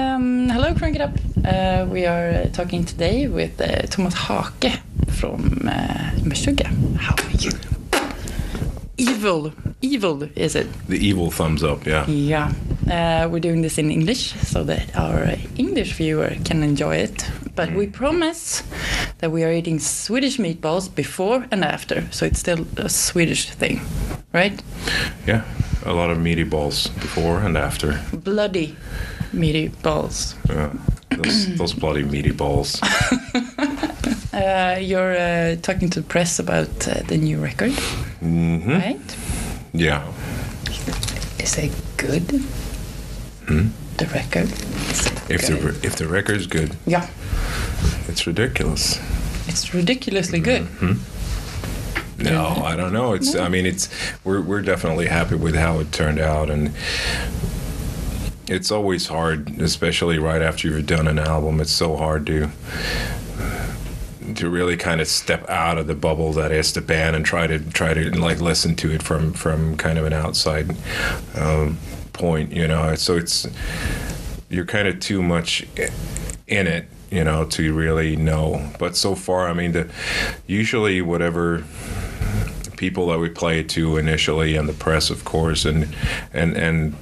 Um, hello, Crank It Up. Uh, we are uh, talking today with uh, Tomas Haake from uh, Meshuggah. How are you? Evil, evil is it? The evil thumbs up, yeah. Yeah. Uh, we're doing this in English so that our English viewer can enjoy it. But we promise that we are eating Swedish meatballs before and after, so it's still a Swedish thing, right? Yeah. A lot of meaty balls before and after. Bloody meaty balls. Yeah. Those, those bloody meaty balls. Uh, you're uh, talking to the press about uh, the new record, hmm right? Yeah. Is it good? The record? If the good? if the record's good, yeah, it's ridiculous. it's ridiculously good. No, I don't know. It's I mean it's we're we're definitely happy with how it turned out and it's always hard, especially right after you've done an album. It's so hard to to really kind of step out of the bubble that is the band and try to try to like listen to it from from kind of an outside um, point, you know. So it's you're kind of too much in it, you know, to really know. But so far, I mean, the usually whatever people that we play to initially and the press, of course, and and and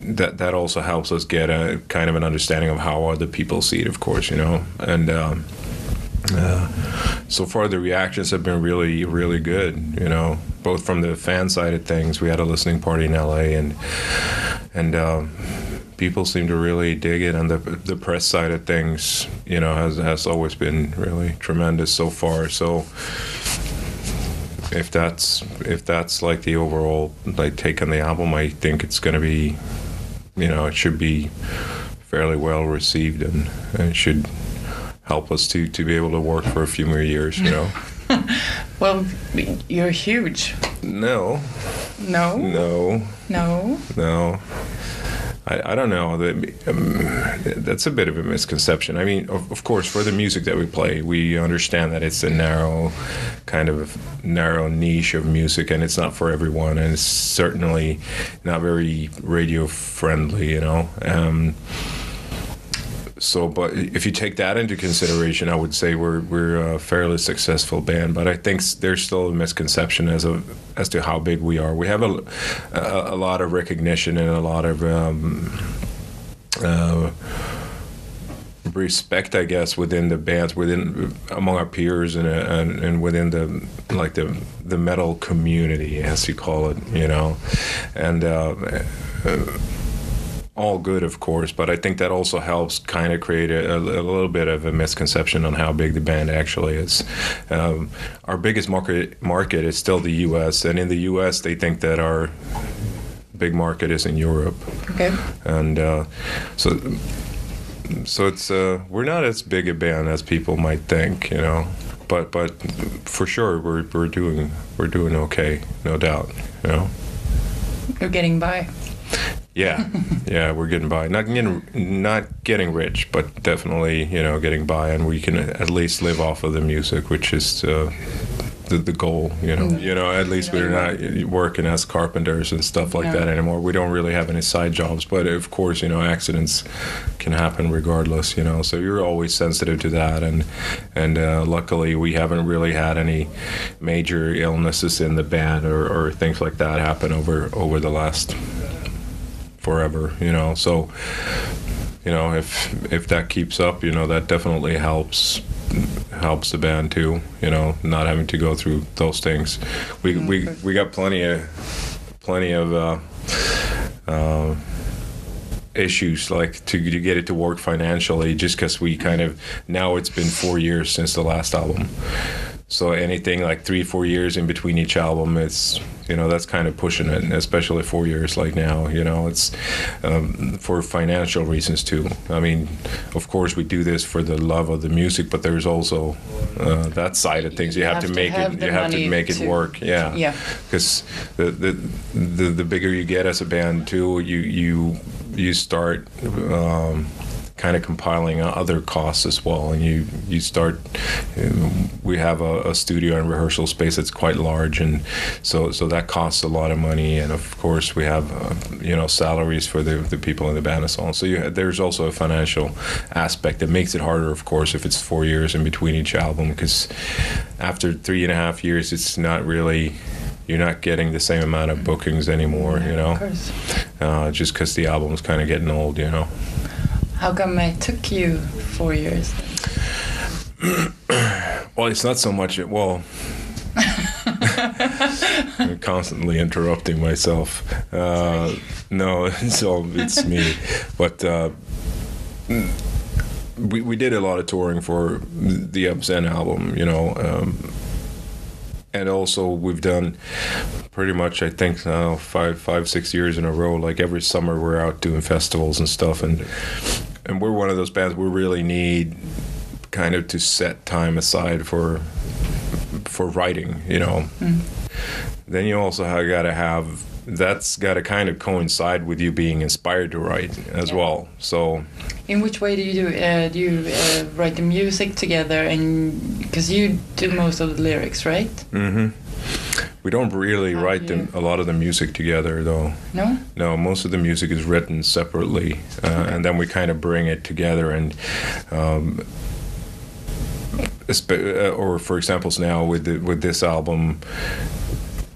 that that also helps us get a kind of an understanding of how other people see it, of course, you know, and. Um, uh, so far, the reactions have been really, really good. You know, both from the fan side of things. We had a listening party in LA, and and um, people seem to really dig it. And the the press side of things, you know, has has always been really tremendous so far. So if that's if that's like the overall like take on the album, I think it's going to be, you know, it should be fairly well received and, and should help us to to be able to work for a few more years. You know. Well, you're huge. no, No, no, no. no. I, I don't know. Um, that's a bit of a misconception. I mean, of, of course, for the music that we play, we understand that it's a narrow, kind of narrow niche of music, and it's not for everyone, and it's certainly not very radio friendly. You know. Um, so, but if you take that into consideration, I would say we're we're a fairly successful band. But I think there's still a misconception as of as to how big we are. We have a a, a lot of recognition and a lot of um, uh, respect, I guess, within the bands, within among our peers, and and, and within the like the the metal community, as you call it, you know, and. Uh, uh, all good, of course, but I think that also helps kind of create a, a, a little bit of a misconception on how big the band actually is. Um, our biggest market market is still the U.S., and in the U.S., they think that our big market is in Europe, Okay. and uh, so so it's uh, we're not as big a band as people might think, you know. But but for sure, we're we're doing we're doing okay, no doubt, you know. You're getting by. Yeah, yeah, we're getting by. Not getting, not getting rich, but definitely, you know, getting by, and we can at least live off of the music, which is uh, the the goal. You know, you know, at least we're not working as carpenters and stuff like No. that anymore. We don't really have any side jobs, but of course, you know, accidents can happen regardless. You know, so you're always sensitive to that, and and uh, luckily we haven't really had any major illnesses in the band or, or things like that happen over over the last forever, you know. So, you know, if if that keeps up, you know, that definitely helps helps the band too. You know, not having to go through those things. We we we got plenty of plenty of. Uh, uh, issues like to, to get it to work financially just because we kind of now it's been four years since the last album so anything like three four years in between each album it's you know that's kind of pushing it especially four years like now you know it's um, for financial reasons too. I mean of course we do this for the love of the music but there's also uh, that side of things. You, have, to make have it you have to make it to- work yeah. Yeah. because the, the the the bigger you get as a band too you you you start um, kind of compiling other costs as well, and you you start. Um, we have a, a, studio and rehearsal space that's quite large, and so so that costs a lot of money, and of course we have uh, you know salaries for the, the people in the band and so on. So you, there's also a financial aspect that makes it harder, of course, if it's four years in between each album, because after three and a half years, it's not really you're not getting the same amount of bookings anymore, you know. Uh, just because the album's kind of getting old, you know. How come it took you four years? well, it's not so much. it. Well, I'm constantly interrupting myself. Uh, no, so it's me. But uh, we we did a lot of touring for the obZen album, you know. Um, and also we've done pretty much I think now five five six years in a row. Like every summer we're out doing festivals and stuff, and and we're one of those bands we really need kind of to set time aside for for writing. You know, mm. then you also have got to have that's got to kind of coincide with you being inspired to write as yeah. well. So, in which way do you do? Uh, do you uh, write the music together, and because you do most of the lyrics, right? Mm-hmm. We don't really How write them, a lot of the music together, though. No. No, most of the music is written separately, uh, okay. and then we kind of bring it together and. Um, uh, or for examples now with the, with this album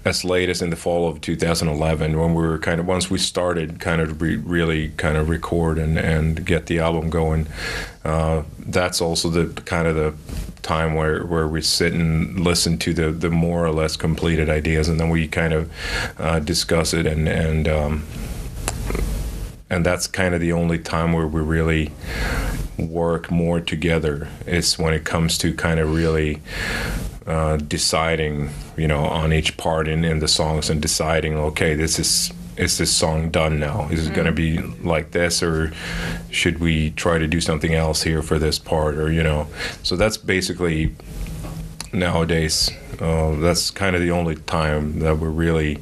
as late as in the fall of 2011 when we were kind of once we started kind of re- really kind of record and, and get the album going uh, that's also the kind of the time where, where we sit and listen to the, the more or less completed ideas and then we kind of uh, discuss it and and um, and that's kind of the only time where we really work more together is when it comes to kind of really uh, deciding, you know, on each part in, in the songs and deciding, okay, this is is this song done now? Is it mm. going to be like this, or should we try to do something else here for this part, or you know? So that's basically nowadays. Uh, that's kind of the only time that we're really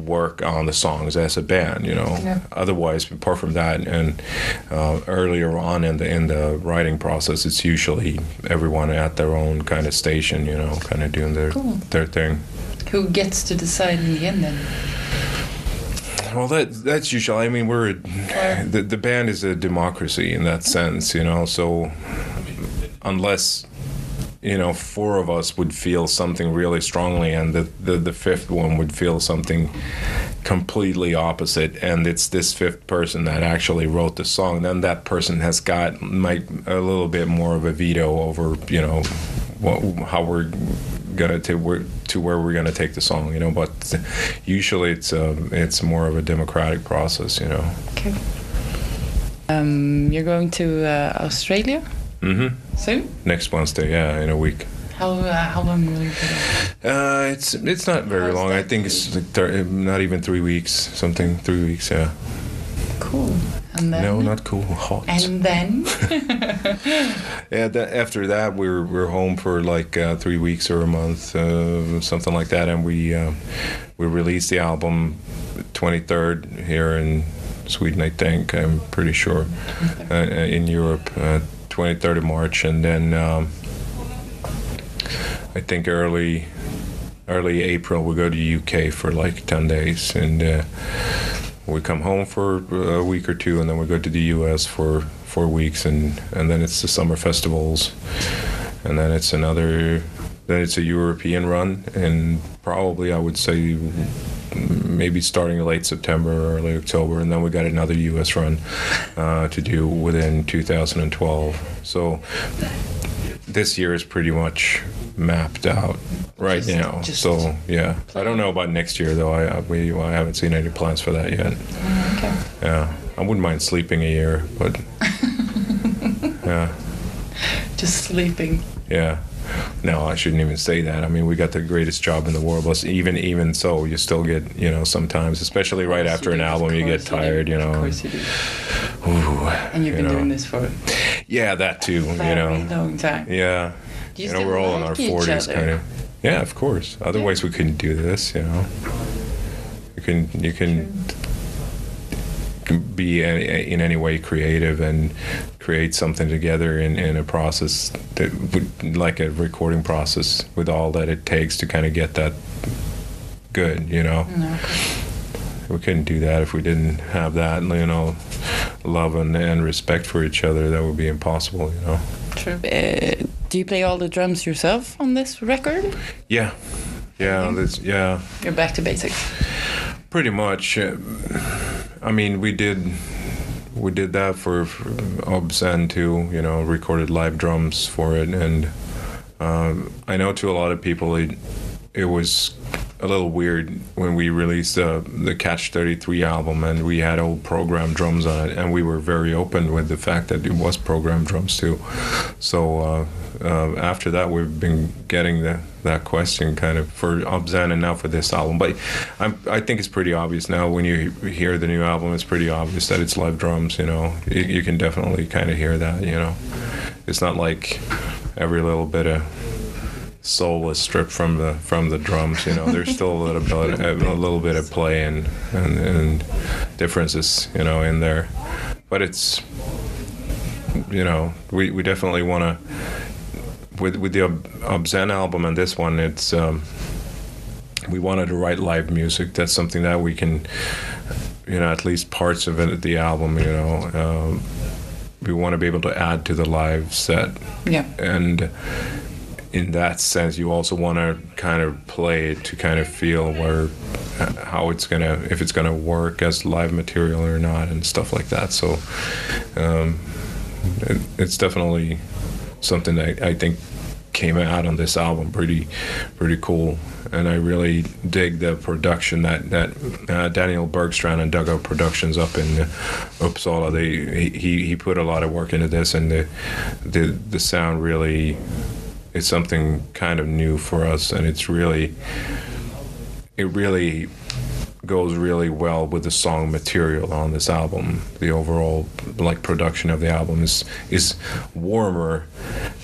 work on the songs as a band, you know. Yeah. Otherwise, apart from that, and uh, earlier on in the in the writing process, it's usually everyone at their own kind of station, you know, kind of doing their cool. their thing. Who gets to decide in the end then? Well, that that's usually. I mean, we're the the band is a democracy in that sense, you know. So unless you know, four of us would feel something really strongly, and the, the, the fifth one would feel something completely opposite. And it's this fifth person that actually wrote the song. Then that person has got might a little bit more of a veto over, you know, what, how we're gonna to to where we're gonna take the song, you know. But usually it's a, um, it's more of a democratic process, you know. Okay. Um, you're going to uh, Australia. Mm-hmm. Soon? Next Wednesday, yeah, in a week. How uh, how long will you be Uh, it's it's not very long. I think it's like thir- not even three weeks. Something three weeks. Yeah. Cool. And then? No, not cool. Hot. And then? yeah. That, after that, we're we're home for like uh, three weeks or a month, uh, something like that, and we uh, we released the album 23rd here in Sweden. I think I'm pretty sure uh, in Europe uh, 23rd of March, and then um, I think early early April we go to UK for like 10 days, and uh, we come home for a week or two, and then we go to the US for four weeks, and and then it's the summer festivals, and then it's another then it's a European run, and probably I would say maybe starting late September, or early October, and then we got another U.S. run uh, to do within 2012. So this year is pretty much mapped out right just, now. Just so yeah, I don't know about next year though. I, I we I haven't seen any plans for that yet. Okay. Yeah, I wouldn't mind sleeping a year, but yeah. Just sleeping. Yeah. No, I shouldn't even say that. I mean, we got the greatest job in the world. But even even so, you still get you know sometimes, especially right after an album, you get tired. You, you, know. Of course you do. Ooh, and you've been know. doing this for. Yeah, that too. Very you know. long time. Yeah. You, you know, we're all in our forties, kind of. Yeah, of course. Otherwise, yeah. we couldn't do this. You know. You can you can. True be in any way creative and create something together in, in a process that would like a recording process with all that it takes to kind of get that good you know? No. we couldn't do that if we didn't have that you know love and, and respect for each other that would be impossible you know? True. Uh, do you play all the drums yourself on this record? Yeah. Yeah this yeah. You're back to basics. Pretty much I mean, we did we did that for, for obZen too. You know, recorded live drums for it, and um, I know to a lot of people it it was a little weird when we released uh, the Catch 33 album and we had old program drums on it and we were very open with the fact that it was program drums too. So uh, uh, after that we've been getting the, that question kind of for obZen and now for this album. But I'm, I think it's pretty obvious now when you hear the new album, it's pretty obvious that it's live drums, you know. You, you can definitely kind of hear that, you know. It's not like every little bit of soul is stripped from the from the drums. You know, there's still a little bit a little bit of play and, and and differences, you know, in there, but it's you know we, we definitely want to with with the obZen album and this one it's um, we wanted to write live music. That's something that we can you know at least parts of it the album you know. Um, we want to be able to add to the live set. Yeah. And in that sense, you also want to kind of play it to kind of feel where how it's gonna if it's gonna work as live material or not and stuff like that. So um, it, it's definitely something that I think came out on this album pretty pretty cool. And I really dig the production that that uh, Daniel Bergstrand and Dugout Productions up in uh, Uppsala they he, he put a lot of work into this and the the the sound really it's something kind of new for us, and it's really, it really goes really well with the song material on this album. The overall like production of the album is is warmer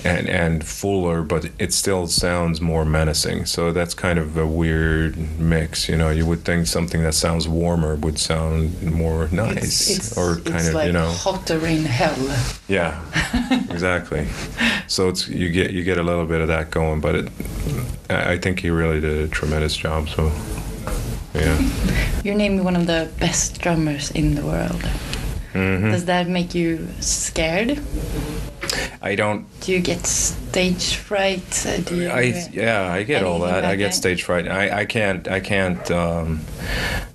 and and fuller, but it still sounds more menacing. So that's kind of a weird mix. You know, you would think something that sounds warmer would sound more nice it's, it's, or kind of like you know hotter in hell. Yeah, exactly. so it's you get you get a little bit of that going, but it, I think he really did a tremendous job. So. Yeah. You're named one of the best drummers in the world. Mm-hmm. Does that make you scared? I don't. Do you get stage fright? Uh, do you, I yeah, I get all that. I get stage fright. I, I can't I can't. Um,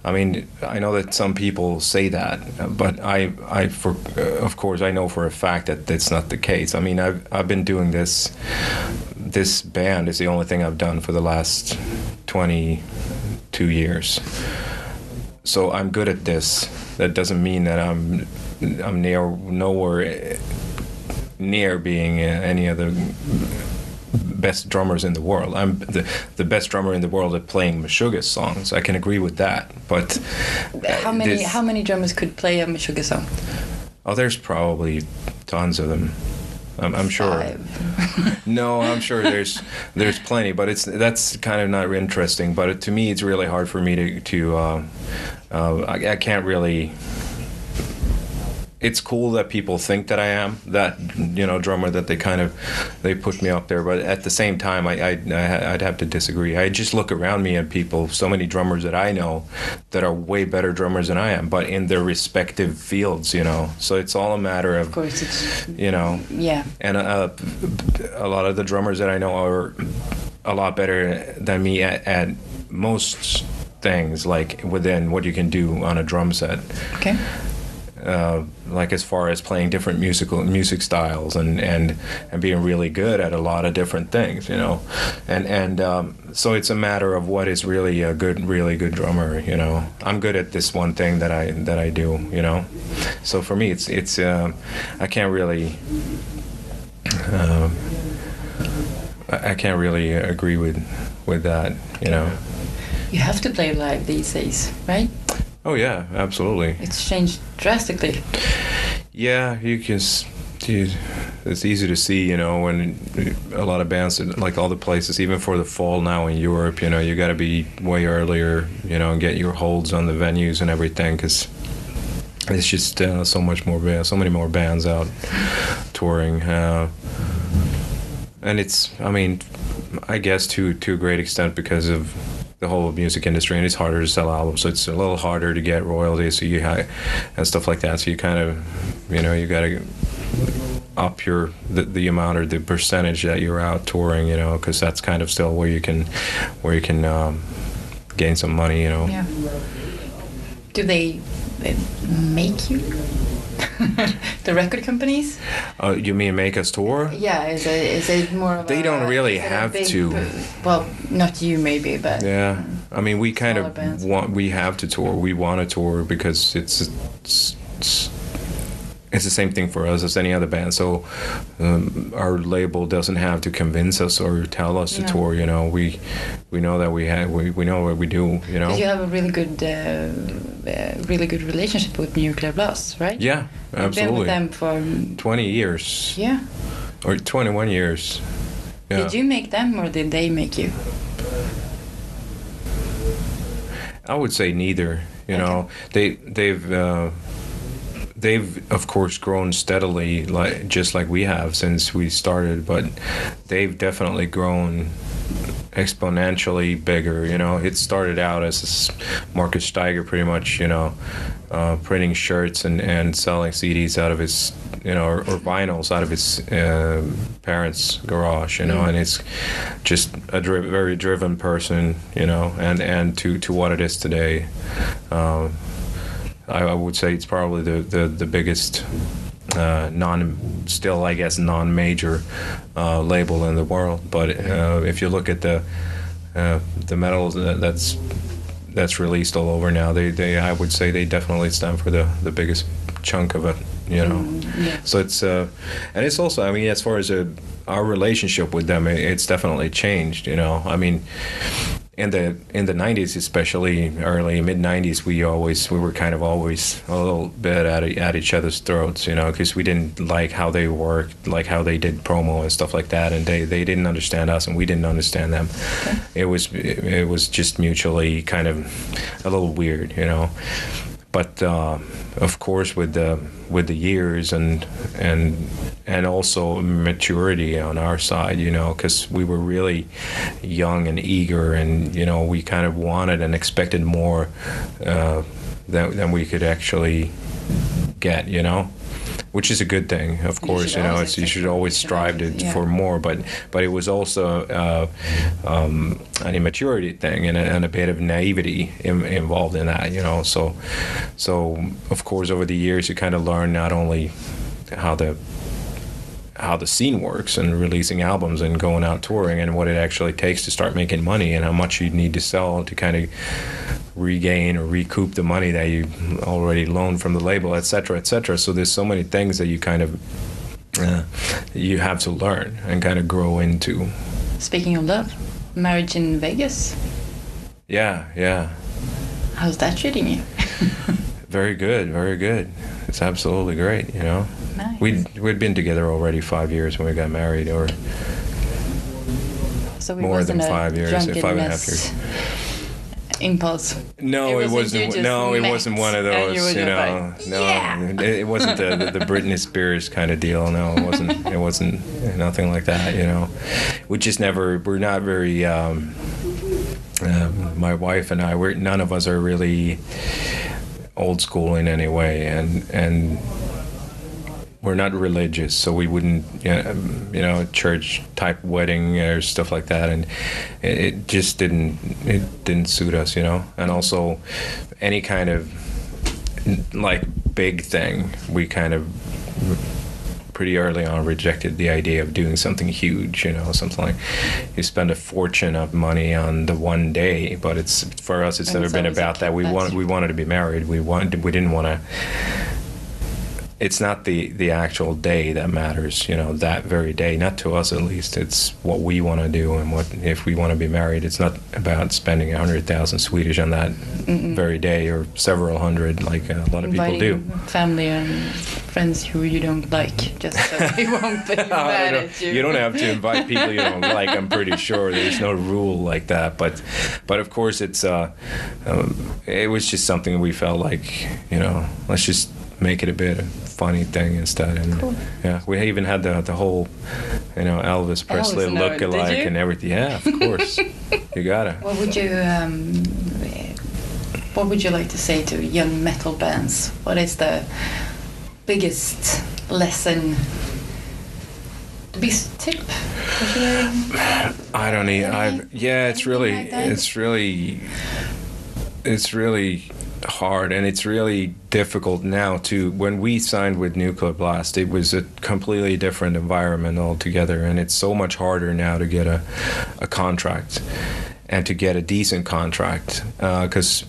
I mean, I know that some people say that, but I I for uh, of course I know for a fact that that's not the case. I mean, I've I've been doing this. This band is the only thing I've done for the last twenty two years. So I'm good at this. That doesn't mean that I'm I'm near nowhere near being any of the best drummers in the world. I'm the, the best drummer in the world at playing Meshuggah songs. I can agree with that. But how many this, how many drummers could play a Meshuggah song? Oh, there's probably tons of them. I'm, I'm sure. no, I'm sure there's there's plenty, but it's that's kind of not interesting. But it, to me, it's really hard for me to to uh, uh, I, I can't really it's cool that people think that I am that you know drummer that they kind of they put me up there but at the same time I, I I'd have to disagree. I just look around me at people so many drummers that I know that are way better drummers than I am but in their respective fields you know? So it's all a matter of, of course it's you know? Yeah. And uh, a lot of the drummers that I know are a lot better than me at, at most things like within what you can do on a drum set. Okay uh, like as far as playing different musical music styles and and and being really good at a lot of different things, you know, and and um, so it's a matter of what is really a good, really good drummer, you know. I'm good at this one thing that I that I do, you know. So for me, it's it's uh, I can't really. Uh, I can't really agree with with that, you know. You have to play live these days, right? Oh yeah, absolutely. It's changed drastically. Yeah, you can. Dude, it's easy to see, you know, when a lot of bands, like all the places, even for the fall now in Europe, you know, you got to be way earlier, you know, and get your holds on the venues and everything, because it's just uh, so much more ba- so many more bands out touring uh, and it's i mean i guess to to a great extent because of the whole music industry and it's harder to sell albums so it's a little harder to get royalties so you ha- and stuff like that so you kind of you know you got to up your the, the amount or the percentage that you're out touring you know because that's kind of still where you can where you can um, gain some money you know Yeah. Do they make you? the record companies? uh, you mean make us tour Yeah, is it is it more of They a- don't really is it a have big to. Well, not you maybe, but Yeah, I mean, we kind of bands. want we have to tour. We want to tour because it's it's, it's it's the same thing for us as any other band. So um, our label doesn't have to convince us or tell us to tour. You know, we we know that we have we, we know what we do. You know. You have a really good, uh, uh, really good relationship with Nuclear Blast, right? Yeah, You've been absolutely. with them for Twenty years yeah. or twenty-one years. Yeah. Did you make them or did they make you? I would say neither. You know, they they've uh, they've of course grown steadily, like just like we have since we started. But they've definitely grown exponentially bigger. You know, it started out as Markus Staiger, pretty much. You know, uh, printing shirts and and selling CDs out of his you know or, or vinyls out of his uh, parents' garage. You know, and it's just a dri- very driven person. You know, and and to to what it is today. Um, I, I would say it's probably the the, the biggest uh, non still I guess non major uh, label in the world. But uh, if you look at the uh, the metal that, that's that's released all over now, they, they I would say they definitely stand for the, the biggest chunk of it. You know, yeah. so it's uh, and it's also I mean as far as uh our relationship with them, it, it's definitely changed. You know, I mean in the in the 90s especially early mid 90s we always we were kind of always a little bit at, at each other's throats you know because we didn't like how they worked like how they did promo and stuff like that and they, they didn't understand us and we didn't understand them. It was it, it was just mutually kind of a little weird you know but uh, of course with the with the years and and and also maturity on our side you know because we were really young and eager and you know we kind of wanted and expected more uh, than, than we could actually get you know which is a good thing of You course you know it's you should always strive to, yeah. for more but but it was also uh, um, an immaturity thing and a, and a bit of naivety in, involved in that you know so so of course over the years you kind of learn not only how the how the scene works and releasing albums and going out touring and what it actually takes to start making money and how much you need to sell to kind of regain or recoup the money that you already loaned from the label, et cetera, et cetera. So there's so many things that you kind of uh, you have to learn and kind of grow into. Speaking of love, marriage in Vegas. Yeah, yeah. How's that treating you? Very good, very good. It's absolutely great, you know. nice. We'd, we'd been together already five years when we got married, or so more than five years, five and a half drunkenness Impulse. No, It it, wasn't you wasn't. just No, it wasn't one of those. you You, know, like, no, "Yeah." it, it wasn't the, the the Britney Spears kind of deal. No, it wasn't. It wasn't nothing like that. You know, we just never. We're not very. Um, uh, my wife and I. We're none of us are really old school in any way, and and we're not religious, so we wouldn't, you know, um, you know church type wedding or stuff like that, and it, just didn't it didn't suit us, you know. And also, any kind of like big thing, we kind of pretty early on rejected the idea of doing something huge, you know, something like you spend a fortune of money on the one day, but it's for us, it's And never it's been about that. We that's- want we wanted to be married. We wanted we didn't want to it's not the the actual day that matters you know that very day not to us at least it's what we want to do and what if we want to be married it's not about spending a hundred thousand swedish on that very day or several hundred like a lot of people do family and friends who you don't like, just so they won't be mad at you. you don't have to invite people you don't like. I'm pretty sure there's no rule like that. But, but of course, it's uh, um, it was just something we felt like you know, let's just make it a bit of funny thing instead. And Cool. yeah, we even had the the whole, you know, Elvis Presley look alike and everything. Yeah, of course. you gotta. What would you um, What would you like to say to young metal bands? What is the biggest lesson? The biggest tip? I don't need. I yeah, it's really, like it's really, it's really hard, and it's really difficult now to. When we signed with Nuclear Blast, it was a completely different environment altogether, and it's so much harder now to get a, a contract, and to get a decent contract, because.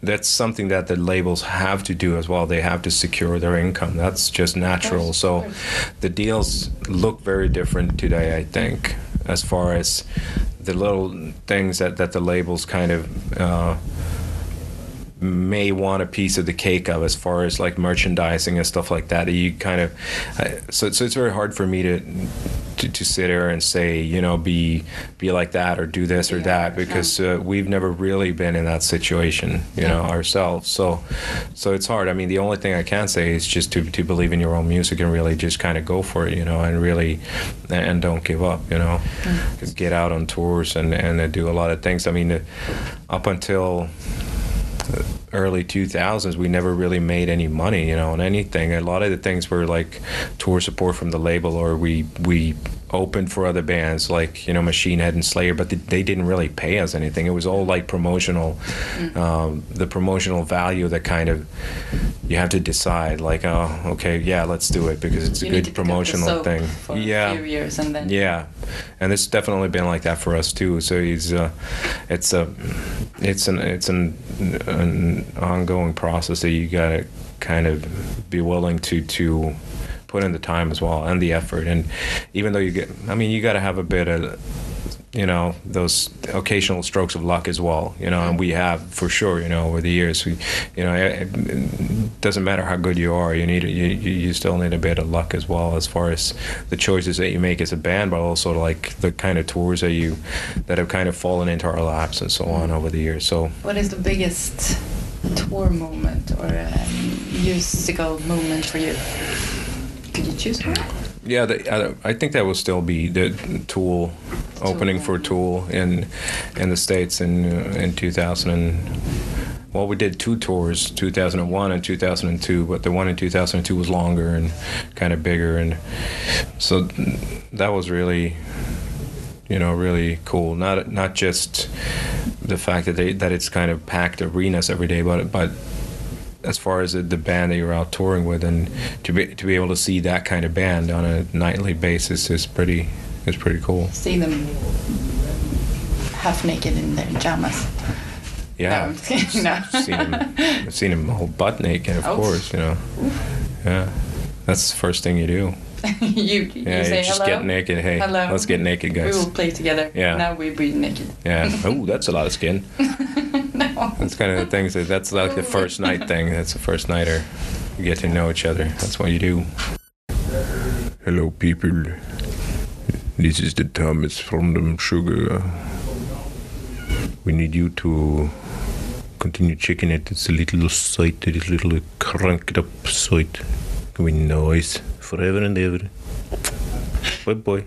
that's something that the labels have to do as well. They have to secure their income. That's just natural. So the deals look very different today, I think, as far as the little things that, that the labels kind of uh, may want a piece of the cake of as far as like merchandising and stuff like that. You kind of so so it's very hard for me to, to to sit there and say you know be be like that or do this or Yeah, that because uh, we've never really been in that situation you know ourselves. So so it's hard. I mean the only thing I can say is just to to believe in your own music and really just kind of go for it you know and really and don't give up you know get out on tours and and do a lot of things. I mean uh, up until early 2000s we never really made any money you know on anything. A lot of the things were like tour support from the label or we we opened for other bands like you know machine head and slayer but they, they didn't really pay us anything. It was all like promotional um, the promotional value that kind of you have to decide like oh okay yeah let's do it because it's You a good pick up the promotional thing. yeah a few years and then. yeah, and it's definitely been like that for us too. So it's uh, it's a it's an it's an an ongoing process that you gotta kind of be willing to to put in the time as well and the effort. And even though you get, I mean, you gotta have a bit of you know those occasional strokes of luck as well you know and we have for sure you know over the years we you know it, it doesn't matter how good you are you need you, you still need a bit of luck as well as far as the choices that you make as a band but also like the kind of tours that you that have kind of fallen into our laps and so on over the years so What is the biggest tour moment or um, musical moment for you? Could you choose one? Yeah, the, I, I think that will still be the Tool opening for Tool in in the states in uh, in 2000. And, well, we did two tours, 2001 and 2002, but the one in 2002 was longer and kind of bigger, and so that was really, you know, really cool. Not not just the fact that they that it's kind of packed arenas every day, but but as far as the, the band that you're out touring with, and to be to be able to see that kind of band on a nightly basis is pretty is pretty cool. See them half naked in their pajamas. Yeah, No, kidding. No. I've seen him. I've seen him whole butt naked, of course. You know, yeah, that's the first thing you do. you you Yeah, say you just hello. get naked. Hey, Hello. let's get naked, guys. We will play together. Yeah. Now we be naked. Yeah. Oh, that's a lot of skin. no. That's kind of the things that that's like the first night thing. That's the first nighter. You get to know each other. That's what you do. Hello, people. This is the Tomas from Meshuggah. We need you to continue checking it. It's a little site, a little cranked up site. We noise forever and ever. Bye bye.